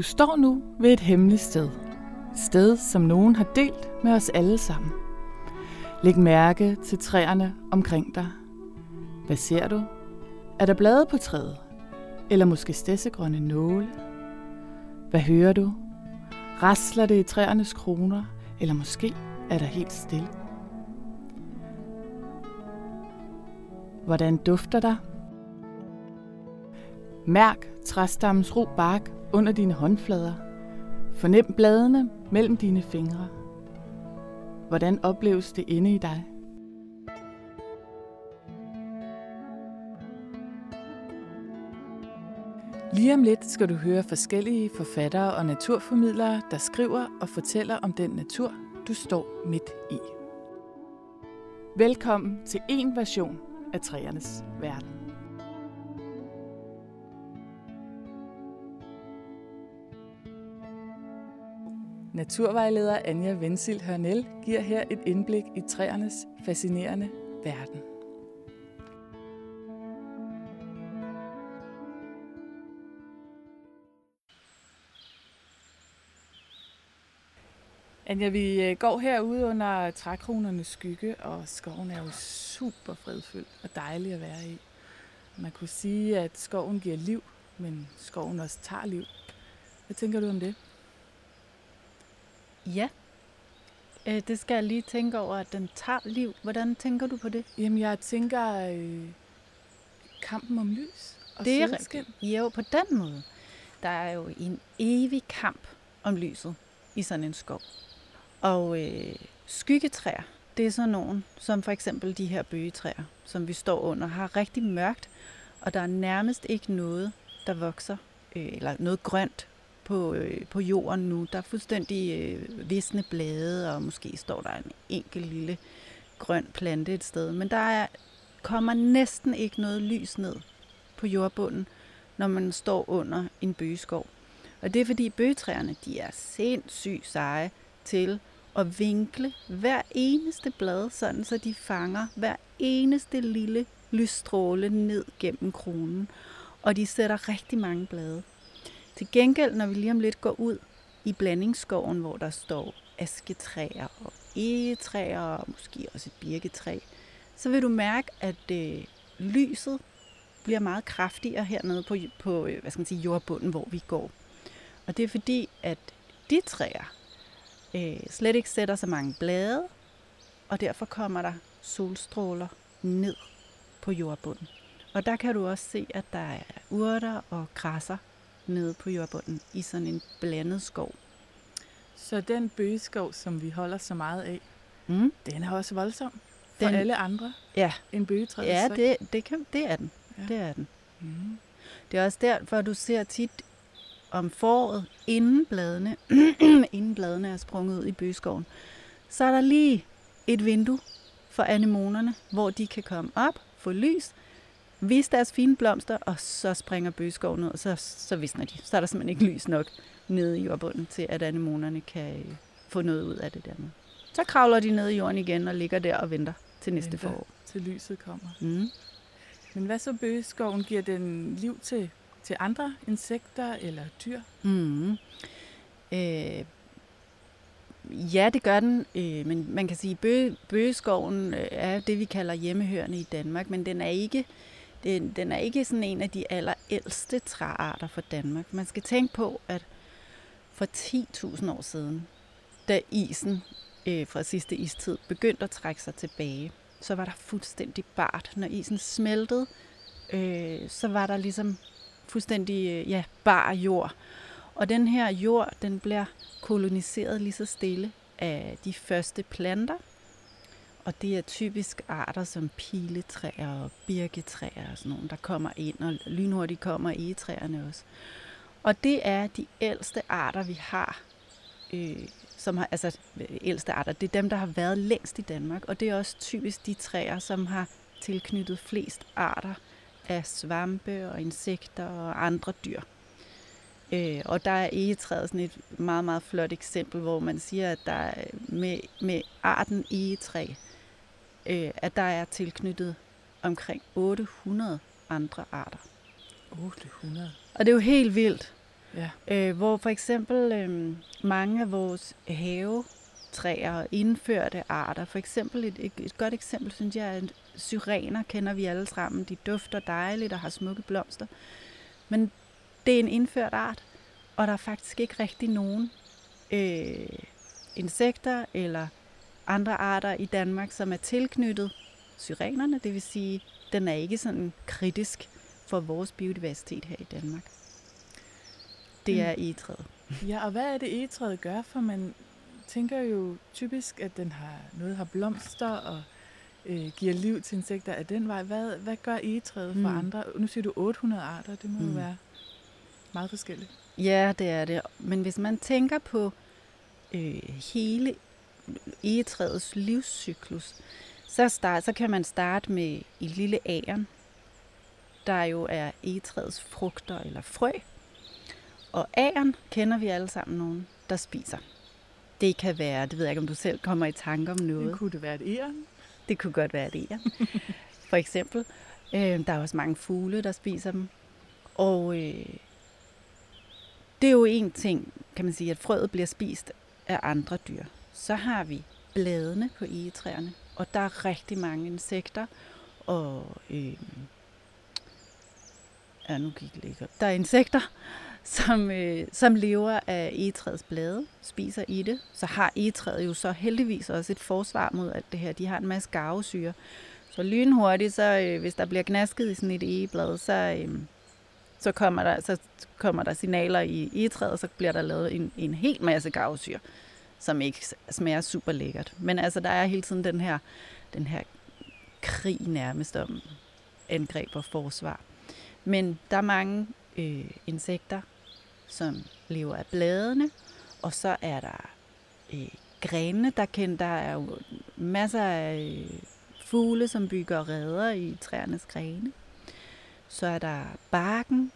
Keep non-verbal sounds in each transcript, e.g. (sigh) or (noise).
Du står nu ved et hemmeligt sted. Sted, som nogen har delt med os alle sammen. Læg mærke til træerne omkring dig. Hvad ser du? Er der blade på træet? Eller måske stedsegrønne nåle? Hvad hører du? Rasler det i træernes kroner? Eller måske er der helt stille? Hvordan dufter der? Mærk træstammens ro bark under dine håndflader. Fornem bladene mellem dine fingre. Hvordan opleves det inde i dig? Lige om lidt skal du høre forskellige forfattere og naturformidlere, der skriver og fortæller om den natur, du står midt i. Velkommen til en version af træernes verden. Naturvejleder Anja Vensil Hørnel giver her et indblik i træernes fascinerende verden. Anja, vi øh, går herude under trækronernes skygge, og skoven er jo super fredfyldt og dejlig at være i. Man kunne sige, at skoven giver liv, men skoven også tager liv. Hvad tænker du om det? Ja, øh, det skal jeg lige tænke over, at den tager liv. Hvordan tænker du på det? Jamen, jeg tænker øh, kampen om lys og det er solskin. Jo, på den måde. Der er jo en evig kamp om lyset i sådan en skov. Og øh, skyggetræer, det er sådan nogle, som for eksempel de her bøgetræer, som vi står under, har rigtig mørkt, og der er nærmest ikke noget, der vokser, øh, eller noget grønt på, øh, på jorden nu. Der er fuldstændig øh, visne blade, og måske står der en enkelt lille grøn plante et sted. Men der er, kommer næsten ikke noget lys ned på jordbunden, når man står under en bøgeskov. Og det er fordi bøgetræerne, de er sindssygt seje til at vinkle hver eneste blad, sådan så de fanger hver eneste lille lysstråle ned gennem kronen. Og de sætter rigtig mange blade. Til gengæld, når vi lige om lidt går ud i blandingsskoven, hvor der står asketræer og egetræer og måske også et birketræ, så vil du mærke, at øh, lyset bliver meget kraftigere hernede på, på øh, hvad skal man sige, jordbunden, hvor vi går. Og det er fordi, at de træer øh, slet ikke sætter så mange blade, og derfor kommer der solstråler ned på jordbunden. Og der kan du også se, at der er urter og græsser nede på jordbunden i sådan en blandet skov. Så den bøgeskov, som vi holder så meget af, Mm. den er også voldsom for Den- alle andre Ja, end bøgetræet. ja det, det, kan, det er den. Ja. Det er den. Mm. Det er også derfor, du ser tit om foråret, inden bladene, (clears throat) inden bladene er sprunget ud i bøgeskoven, så er der lige et vindue for anemonerne, hvor de kan komme op, få lys, vise deres fine blomster, og så springer bøgeskoven ud, og så, så visner de. Så er der simpelthen ikke lys nok nede i jordbunden til, at anemonerne kan øh, få noget ud af det der. Så kravler de ned i jorden igen og ligger der og venter til næste Venter. forår. Til lyset kommer. Mm. Men hvad så bøgeskoven? Giver den liv til, til andre insekter eller dyr? Mm. Øh, ja, det gør den, øh, men man kan sige, at bøge, bøgeskoven øh, er det, vi kalder hjemmehørende i Danmark, men den er ikke den, den er ikke sådan en af de allerældste træarter for Danmark. Man skal tænke på, at for 10.000 år siden, da isen øh, fra sidste istid begyndte at trække sig tilbage, så var der fuldstændig bart. Når isen smeltede, øh, så var der ligesom fuldstændig øh, ja, bar jord. Og den her jord, den bliver koloniseret lige så stille af de første planter. Og det er typisk arter som piletræer og birketræer og sådan nogle, der kommer ind, og lynhurtigt kommer egetræerne også. Og det er de ældste arter, vi har, øh, som har, altså ældste arter, det er dem, der har været længst i Danmark, og det er også typisk de træer, som har tilknyttet flest arter af svampe og insekter og andre dyr. Øh, og der er egetræet sådan et meget, meget flot eksempel, hvor man siger, at der med, med arten egetræ, øh, at der er tilknyttet omkring 800 andre arter. 800. Og det er jo helt vildt. Ja. Øh, hvor for eksempel øh, mange af vores havetræer og indførte arter, for eksempel et, et, godt eksempel, synes jeg, er syrener kender vi alle sammen. De dufter dejligt og har smukke blomster. Men det er en indført art, og der er faktisk ikke rigtig nogen øh, insekter eller andre arter i Danmark, som er tilknyttet syrenerne. Det vil sige, den er ikke sådan kritisk for vores biodiversitet her i Danmark. Det er egetræet. Ja, og hvad er det egetræet gør? For man tænker jo typisk, at den har noget har blomster og øh, giver liv til insekter af den vej. Hvad, hvad gør egetræet for Mm. andre? Nu siger du 800 arter, det må mm. jo Mm. være meget forskelligt. Ja, det er det. Men hvis man tænker på øh, hele egetræets livscyklus, så, start, så kan man starte med et lille æren, der jo er egetræets frugter eller frø. Og æren kender vi alle sammen nogen, der spiser. Det kan være, det ved jeg ikke, om du selv kommer i tanke om noget. Det kunne det være et æren. Det kunne godt være det, ja. For eksempel. Øh, der er også mange fugle, der spiser dem. Og øh, det er jo en ting, kan man sige, at frøet bliver spist af andre dyr. Så har vi bladene på egetræerne, og der er rigtig mange insekter. Og øh, ja, nu gik det ikke op. Der er insekter, (laughs) som, øh, som lever af egetræets blade, spiser i det. Så har egetræet jo så heldigvis også et forsvar mod alt det her. De har en masse garvesyre. Så lynhurtigt, så, øh, hvis der bliver gnasket i sådan et egeblad, så, øh, så, kommer der, så kommer der signaler i egetræet, og så bliver der lavet en, en hel masse garvesyre, som ikke smager super lækkert. Men altså, der er hele tiden den her, den her krig nærmest om angreb og forsvar. Men der er mange øh, insekter, som lever af bladene, og så er der øh, grenene, der kan Der er jo masser af øh, fugle, som bygger reder i træernes grene. Så er der barken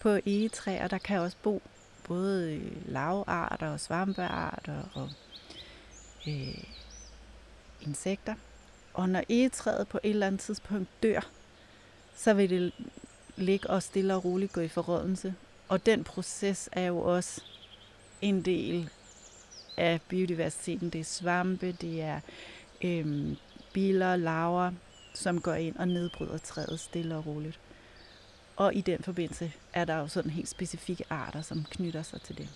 på egetræer, der kan også bo både øh, lavarter og svampearter og øh, insekter. Og når egetræet på et eller andet tidspunkt dør, så vil det ligge og stille og roligt gå i forrådnelse. Og den proces er jo også en del af biodiversiteten. Det er svampe, det er øhm, biler, laver, som går ind og nedbryder træet stille og roligt. Og i den forbindelse er der jo sådan helt specifikke arter, som knytter sig til det.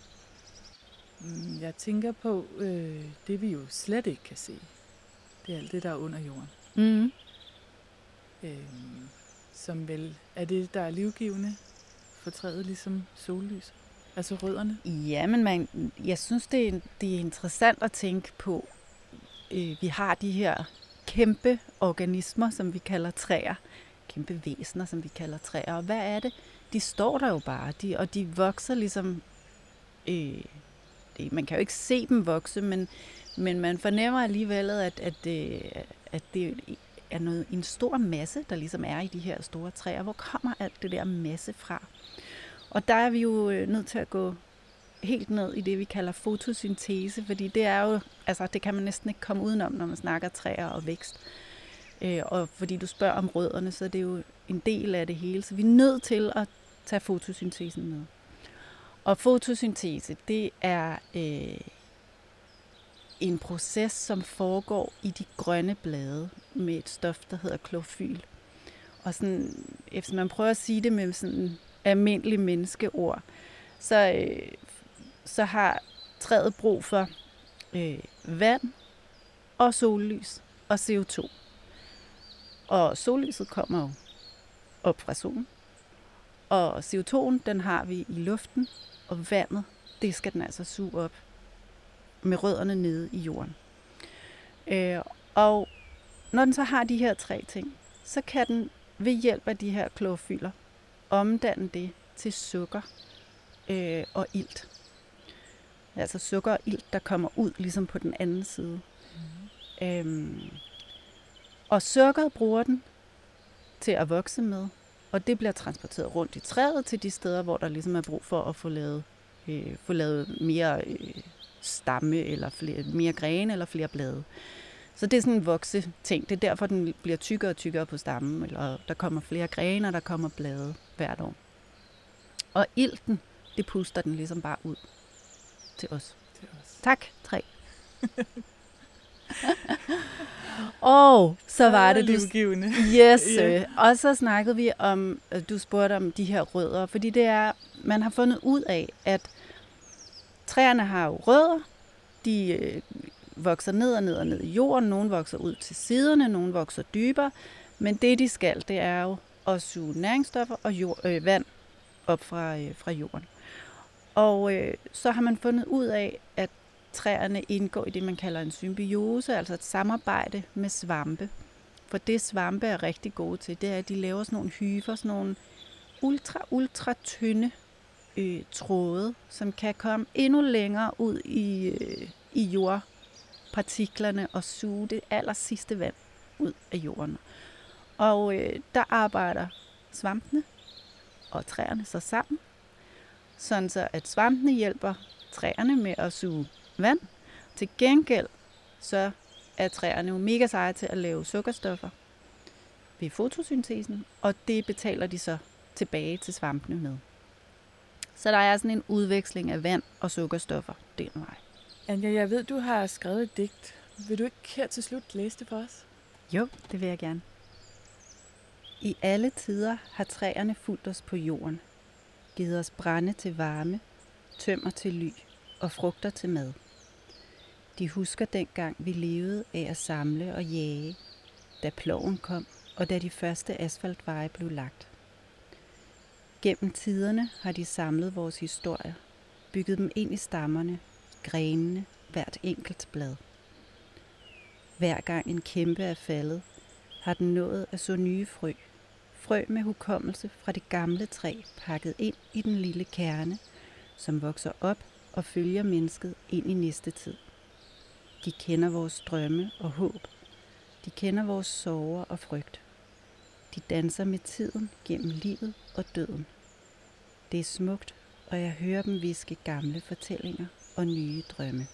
Mm, Jeg tænker på øh, det, vi jo slet ikke kan se. Det er alt det, der er under jorden. Mm. Øh, som vel er det, der er livgivende for træet, ligesom sollys. Altså rødderne. Ja, men man, jeg synes, det er, det er interessant at tænke på. Øh, vi har de her kæmpe organismer, som vi kalder træer. Kæmpe væsener, som vi kalder træer. Og hvad er det? De står der jo bare, de, og de vokser ligesom... Øh, det, man kan jo ikke se dem vokse, men, men man fornemmer alligevel, at, at, det, at det er noget, en stor masse, der ligesom er i de her store træer. Hvor kommer alt det der masse fra? Og der er vi jo øh, nødt til at gå helt ned i det, vi kalder fotosyntese, fordi det er jo, altså det kan man næsten ikke komme udenom, når man snakker træer og vækst. Øh, og fordi du spørger om rødderne, så er det jo en del af det hele. Så vi er nødt til at tage fotosyntesen med. Og fotosyntese, det er øh, en proces, som foregår i de grønne blade med et stof, der hedder klorofyl. Og sådan, hvis man prøver at sige det med sådan almindelige menneskeord, så, øh, så har træet brug for øh, vand og sollys og CO2. Og sollyset kommer jo op fra solen. Og CO2'en, den har vi i luften, og vandet, det skal den altså suge op med rødderne nede i jorden. Øh, og når den så har de her tre ting, så kan den ved hjælp af de her klorofyler omdanne det til sukker øh, og ilt. Altså sukker og ilt, der kommer ud ligesom på den anden side. Mm. Øhm, og sukkeret bruger den til at vokse med, og det bliver transporteret rundt i træet til de steder, hvor der ligesom er brug for at få lavet, øh, få lavet mere øh, stamme, eller flere, mere grene, eller flere blade. Så det er sådan en vokse ting. Det er derfor, den bliver tykkere og tykkere på stammen, eller der kommer flere grene, og der kommer blade hvert år. Og ilten, det puster den ligesom bare ud til os. Til os. Tak, træ. (laughs) og så var det, du. Yes, yeah. og så snakkede vi om, øh, du spurgte om de her rødder, fordi det er, man har fundet ud af, at træerne har jo rødder, de øh, vokser ned og ned og ned i jorden, nogle vokser ud til siderne, nogle vokser dybere, men det de skal, det er jo at suge næringsstoffer og jord, øh, vand op fra, øh, fra jorden. Og øh, så har man fundet ud af, at træerne indgår i det, man kalder en symbiose, altså et samarbejde med svampe. For det svampe er rigtig gode til, det er, at de laver sådan nogle hyfer, sådan nogle ultra, ultra tynde øh, tråde, som kan komme endnu længere ud i, øh, i jordpartiklerne og suge det aller sidste vand ud af jorden. Og øh, der arbejder svampene og træerne så sammen, sådan så at svampene hjælper træerne med at suge vand. Til gengæld så er træerne jo mega seje til at lave sukkerstoffer ved fotosyntesen, og det betaler de så tilbage til svampene med. Så der er sådan en udveksling af vand og sukkerstoffer den vej. Anja, jeg ved, du har skrevet et digt. Vil du ikke her til slut læse det for os? Jo, det vil jeg gerne. I alle tider har træerne fulgt os på jorden, givet os brænde til varme, tømmer til ly og frugter til mad. De husker dengang, vi levede af at samle og jage, da ploven kom, og da de første asfaltveje blev lagt. Gennem tiderne har de samlet vores historier, bygget dem ind i stammerne, grenene, hvert enkelt blad. Hver gang en kæmpe er faldet, har den nået at så nye frø. Frø med hukommelse fra det gamle træ pakket ind i den lille kerne, som vokser op og følger mennesket ind i næste tid. De kender vores drømme og håb. De kender vores sorger og frygt. De danser med tiden gennem livet og døden. Det er smukt, og jeg hører dem viske gamle fortællinger og nye drømme.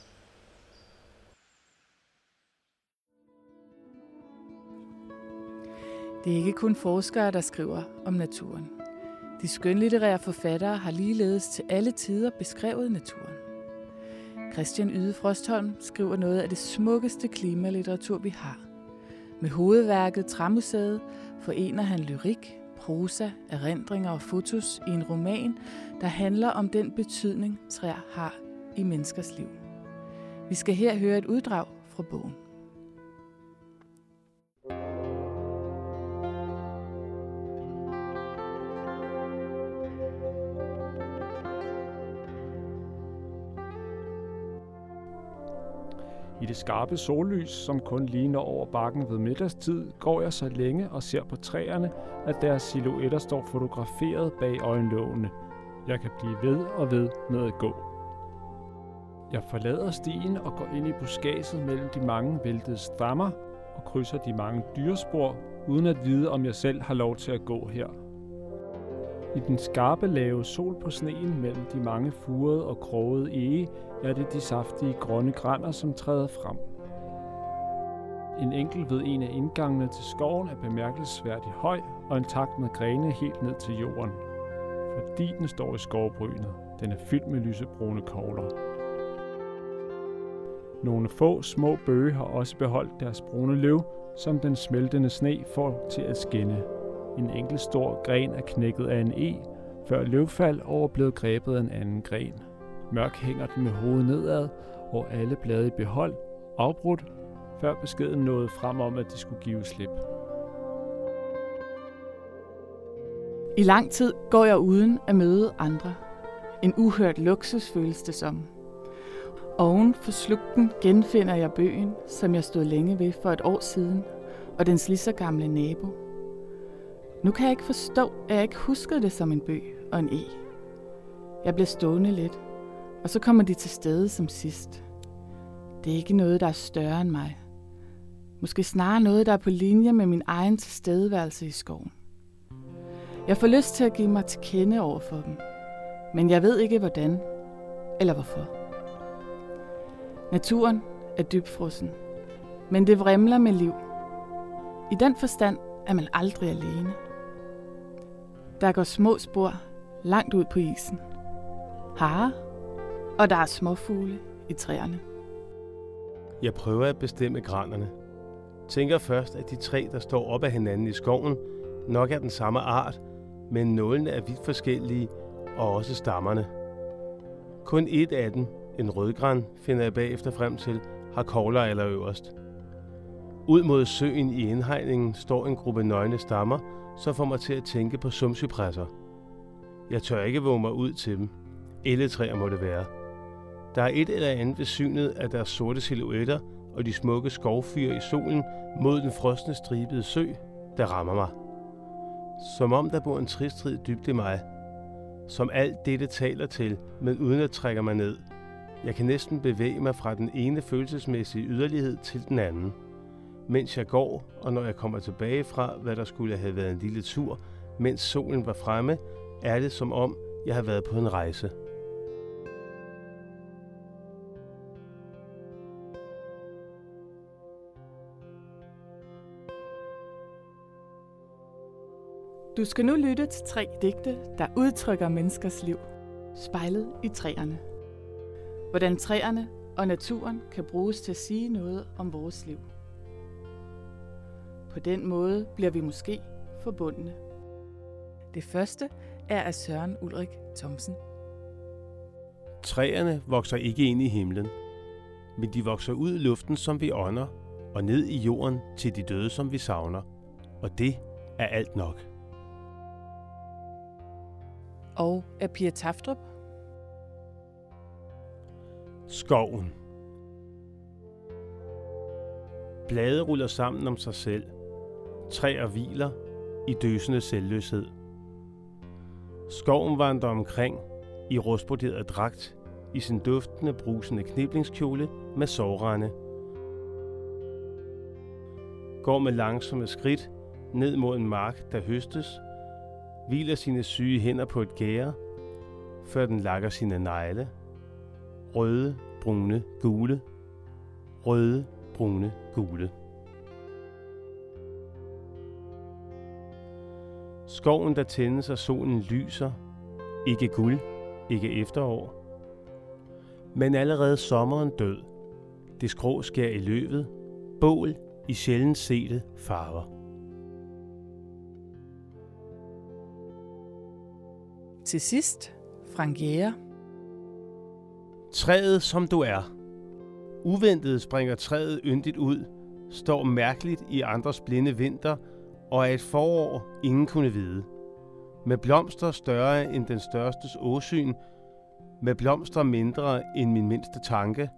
Det er ikke kun forskere, der skriver om naturen. De skønlitterære forfattere har ligeledes til alle tider beskrevet naturen. Christian Yde Frostholm skriver noget af det smukkeste klimalitteratur, vi har. Med hovedværket Træmuseet forener han lyrik, prosa, erindringer og fotos i en roman, der handler om den betydning, træer har i menneskers liv. Vi skal her høre et uddrag fra bogen. I det skarpe sollys, som kun ligner over bakken ved middagstid, går jeg så længe og ser på træerne, at deres silhuetter står fotograferet bag øjenlågene. Jeg kan blive ved og ved med at gå. Jeg forlader stien og går ind i buskaget mellem de mange væltede stammer og krydser de mange dyrespor, uden at vide, om jeg selv har lov til at gå her. I den skarpe lave sol på sneen mellem de mange furede og krogede ege, er det de saftige grønne grænder, som træder frem. En enkel ved en af indgangene til skoven er bemærkelsesværdig høj og intakt med grene helt ned til jorden. Fordi den står i skovbrynet. Den er fyldt med lysebrune kogler. Nogle få små bøge har også beholdt deres brune løv, som den smeltende sne får til at skinne. En enkelt stor gren er knækket af en e, før løvfald over blevet grebet af en anden gren. Mørk hænger den med hovedet nedad, og alle blade i behold, afbrudt, før beskeden nåede frem om, at de skulle give slip. I lang tid går jeg uden at møde andre. En uhørt luksus føles det som. Oven for slugten genfinder jeg bøgen, som jeg stod længe ved for et år siden, og dens lige så gamle nabo. Nu kan jeg ikke forstå, at jeg ikke husker det som en bøg og en e. Jeg bliver stående lidt, og så kommer de til stede som sidst. Det er ikke noget, der er større end mig. Måske snarere noget, der er på linje med min egen tilstedeværelse i skoven. Jeg får lyst til at give mig til kende over for dem, men jeg ved ikke hvordan eller hvorfor. Naturen er dybfrossen, men det vrimler med liv. I den forstand er man aldrig alene. Der går små spor langt ud på isen. harer, og der er småfugle i træerne. Jeg prøver at bestemme granerne. Tænker først, at de tre, der står op ad hinanden i skoven, nok er den samme art, men nålene er vidt forskellige, og også stammerne. Kun et af dem, en rødgran, finder jeg bagefter frem til, har kogler eller øverst. Ud mod søen i indhegningen står en gruppe nøgne stammer, som får mig til at tænke på sumsypresser. Jeg tør ikke våge mig ud til dem. Elletræer må det være. Der er et eller andet ved synet af deres sorte silhuetter og de smukke skovfyre i solen mod den frosne stribede sø, der rammer mig. Som om der bor en tristrid dybt i mig. Som alt dette taler til, men uden at trække mig ned. Jeg kan næsten bevæge mig fra den ene følelsesmæssige yderlighed til den anden. Mens jeg går, og når jeg kommer tilbage fra, hvad der skulle have været en lille tur, mens solen var fremme, er det som om, jeg har været på en rejse. Du skal nu lytte til tre digte, der udtrykker menneskers liv, spejlet i træerne. Hvordan træerne og naturen kan bruges til at sige noget om vores liv. På den måde bliver vi måske forbundne. Det første er af Søren Ulrik Thomsen. Træerne vokser ikke ind i himlen, men de vokser ud i luften, som vi ånder, og ned i jorden til de døde, som vi savner. Og det er alt nok. Og af Pia Taftrup. Skoven. Blade ruller sammen om sig selv. Træer hviler i døsende selvløshed. Skoven vandrer omkring i rustbroderet dragt i sin duftende, brusende kniblingskjole med sovrende. Går med langsomme skridt ned mod en mark, der høstes, hviler sine syge hænder på et gære, før den lakker sine negle. Røde, brune, gule. Røde, brune, gule. Skoven, der tændes og solen lyser. Ikke guld, ikke efterår. Men allerede sommeren død. Det skrå sker i løbet. Bål i sjældent sete farver. Til sidst, Frank Jæger. Træet som du er. Uventet springer træet yndigt ud, står mærkeligt i andres blinde vinter og af et forår, ingen kunne vide. Med blomster større end den størstes åsyn, med blomster mindre end min mindste tanke,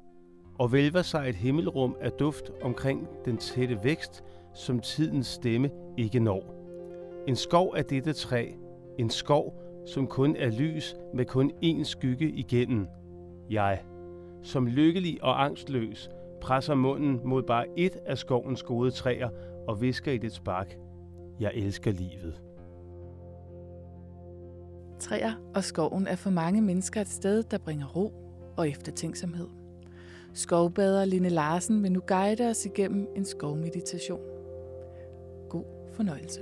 og vælver sig et himmelrum af duft omkring den tætte vækst, som tidens stemme ikke når. En skov af dette træ, en skov, som kun er lys med kun én skygge igennem. Jeg, som lykkelig og angstløs, presser munden mod bare et af skovens gode træer og visker i det spark. Jeg elsker livet. Træer og skoven er for mange mennesker et sted, der bringer ro og eftertænksomhed. Skovbader Line Larsen vil nu guide os igennem en skovmeditation. God fornøjelse.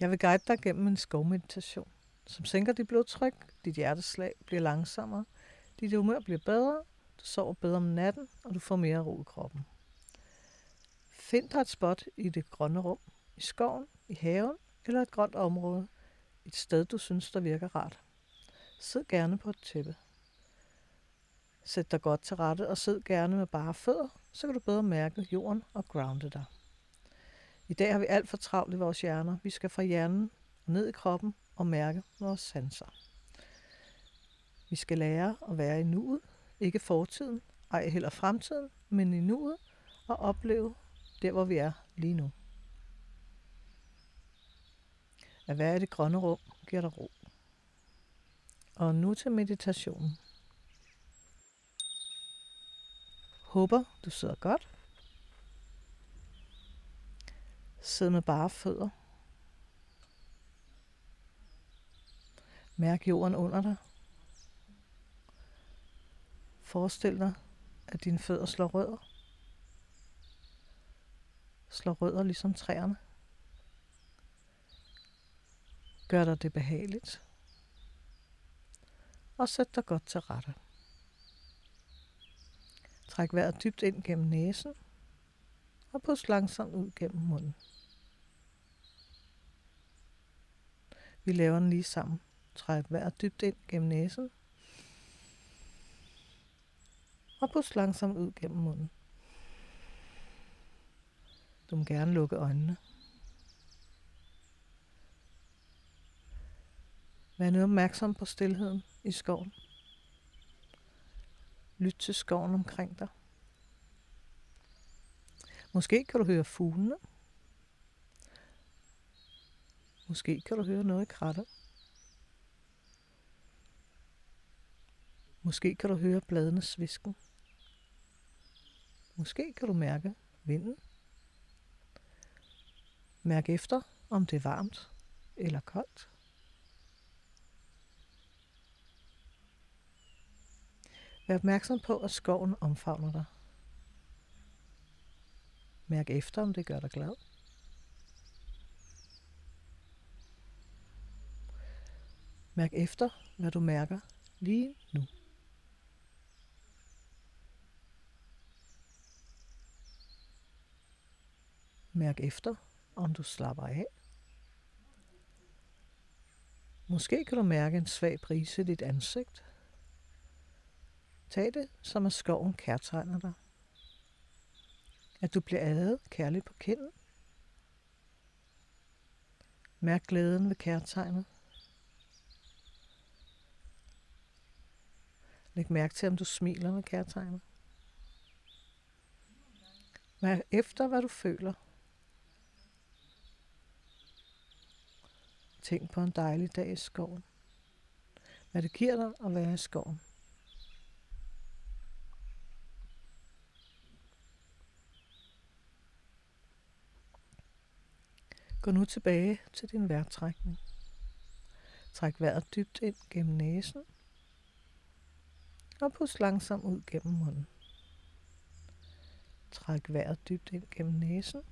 Jeg vil guide dig gennem en skovmeditation, som sænker dit blodtryk, dit hjerteslag bliver langsommere, dit humør bliver bedre, du sover bedre om natten, og du får mere ro i kroppen. Find dig et spot i det grønne rum, i skoven, i haven eller et grønt område, et sted, du synes, der virker rart. Sid gerne på et tæppe. Sæt dig godt til rette og sid gerne med bare fødder, så kan du bedre mærke jorden og grounde dig. I dag har vi alt for travlt i vores hjerner. Vi skal fra hjernen og ned i kroppen og mærke vores sanser. Vi skal lære at være i nuet, ikke fortiden, ej heller fremtiden, men i nuet og opleve der, hvor vi er lige nu. At være i det grønne rum giver dig ro. Og nu til meditationen. Håber, du sidder godt. Sid med bare fødder. Mærk jorden under dig. Forestil dig, at dine fødder slår rødder. Slår rødder ligesom træerne. Gør dig det behageligt. Og sæt dig godt til rette. Træk vejret dybt ind gennem næsen og pust langsomt ud gennem munden. Vi laver den lige sammen. Træk vejret dybt ind gennem næsen og pust langsomt ud gennem munden. Du må gerne lukke øjnene. Vær nu opmærksom på stillheden i skoven. Lyt til skoven omkring dig. Måske kan du høre fuglene. Måske kan du høre noget i krattet. Måske kan du høre bladene svisken. Måske kan du mærke vinden. Mærk efter, om det er varmt eller koldt. Vær opmærksom på, at skoven omfavner dig. Mærk efter, om det gør dig glad. Mærk efter, hvad du mærker lige nu. Mærk efter, om du slapper af. Måske kan du mærke en svag brise i dit ansigt. Tag det, som at skoven kærtegner dig. At du bliver adet kærligt på kinden. Mærk glæden ved kærtegnet. Læg mærke til, om du smiler med kærtegnet. Mærk efter, hvad du føler. Tænk på en dejlig dag i skoven. Hvad det giver dig at være i skoven. Gå nu tilbage til din vejrtrækning. Træk vejret dybt ind gennem næsen. Og pust langsomt ud gennem munden. Træk vejret dybt ind gennem næsen.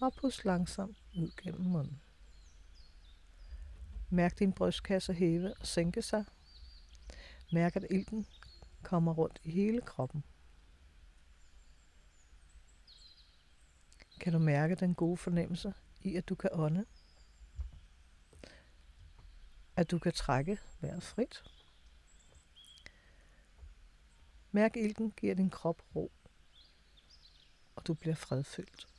Og pust langsomt ud gennem munden. Mærk din brystkasse hæve og sænke sig. Mærk, at ilten kommer rundt i hele kroppen. Kan du mærke den gode fornemmelse i, at du kan ånde? At du kan trække vejret frit? Mærk ilten giver din krop ro, og du bliver fredfyldt.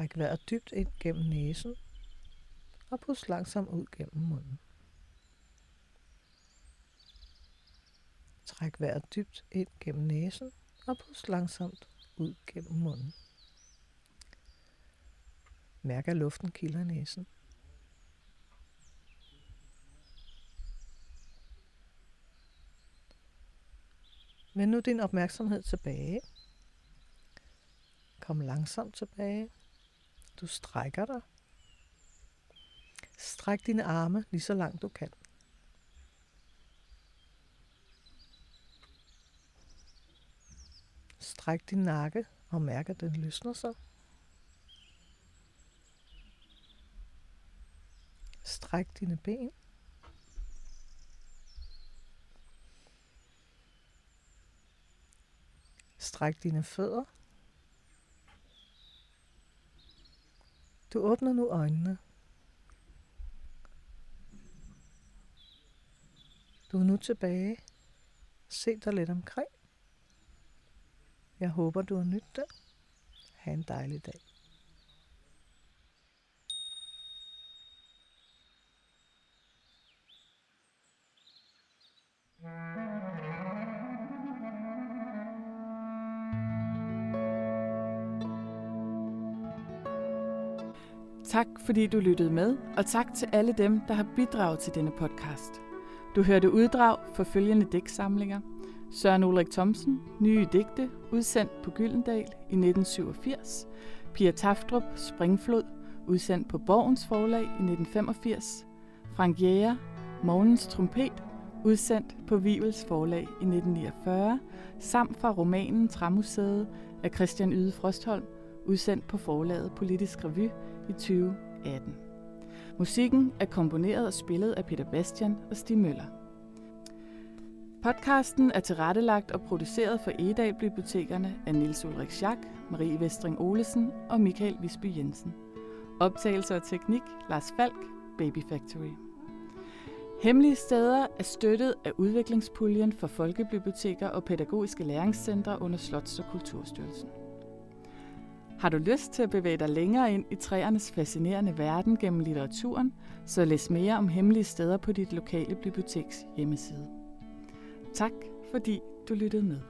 Træk vejret dybt ind gennem næsen og pust langsomt ud gennem munden. Træk vejret dybt ind gennem næsen og pust langsomt ud gennem munden. Mærk at luften kilder næsen. Vend nu din opmærksomhed tilbage. Kom langsomt tilbage. Du strækker dig. Stræk dine arme lige så langt du kan. Stræk din nakke og mærk, at den løsner sig. Stræk dine ben. Stræk dine fødder. Du åbner nu øjnene. Du er nu tilbage. Se dig lidt omkring. Jeg håber, du har nydt det. Ha' en dejlig dag. Tak fordi du lyttede med, og tak til alle dem, der har bidraget til denne podcast. Du hørte uddrag for følgende digtsamlinger. Søren Ulrik Thomsen, Nye digte, udsendt på Gyldendal i 1987. Pia Taftrup, Springflod, udsendt på Borgens Forlag i 1985. Frank Jæger, Morgens Trompet, udsendt på Vivels forlag i 1949, samt fra romanen Træmuseet af Christian Yde Frostholm, udsendt på forlaget Politisk Revy i 2018. Musikken er komponeret og spillet af Peter Bastian og Stig Møller. Podcasten er tilrettelagt og produceret for Edal Bibliotekerne af Nils Ulrik Schack, Marie Vestring Olesen og Michael Visby Jensen. Optagelse og teknik Lars Falk, Baby Factory. Hemmelige steder er støttet af udviklingspuljen for folkebiblioteker og pædagogiske læringscentre under Slots- og Kulturstyrelsen. Har du lyst til at bevæge dig længere ind i træernes fascinerende verden gennem litteraturen, så læs mere om hemmelige steder på dit lokale biblioteks hjemmeside. Tak fordi du lyttede med.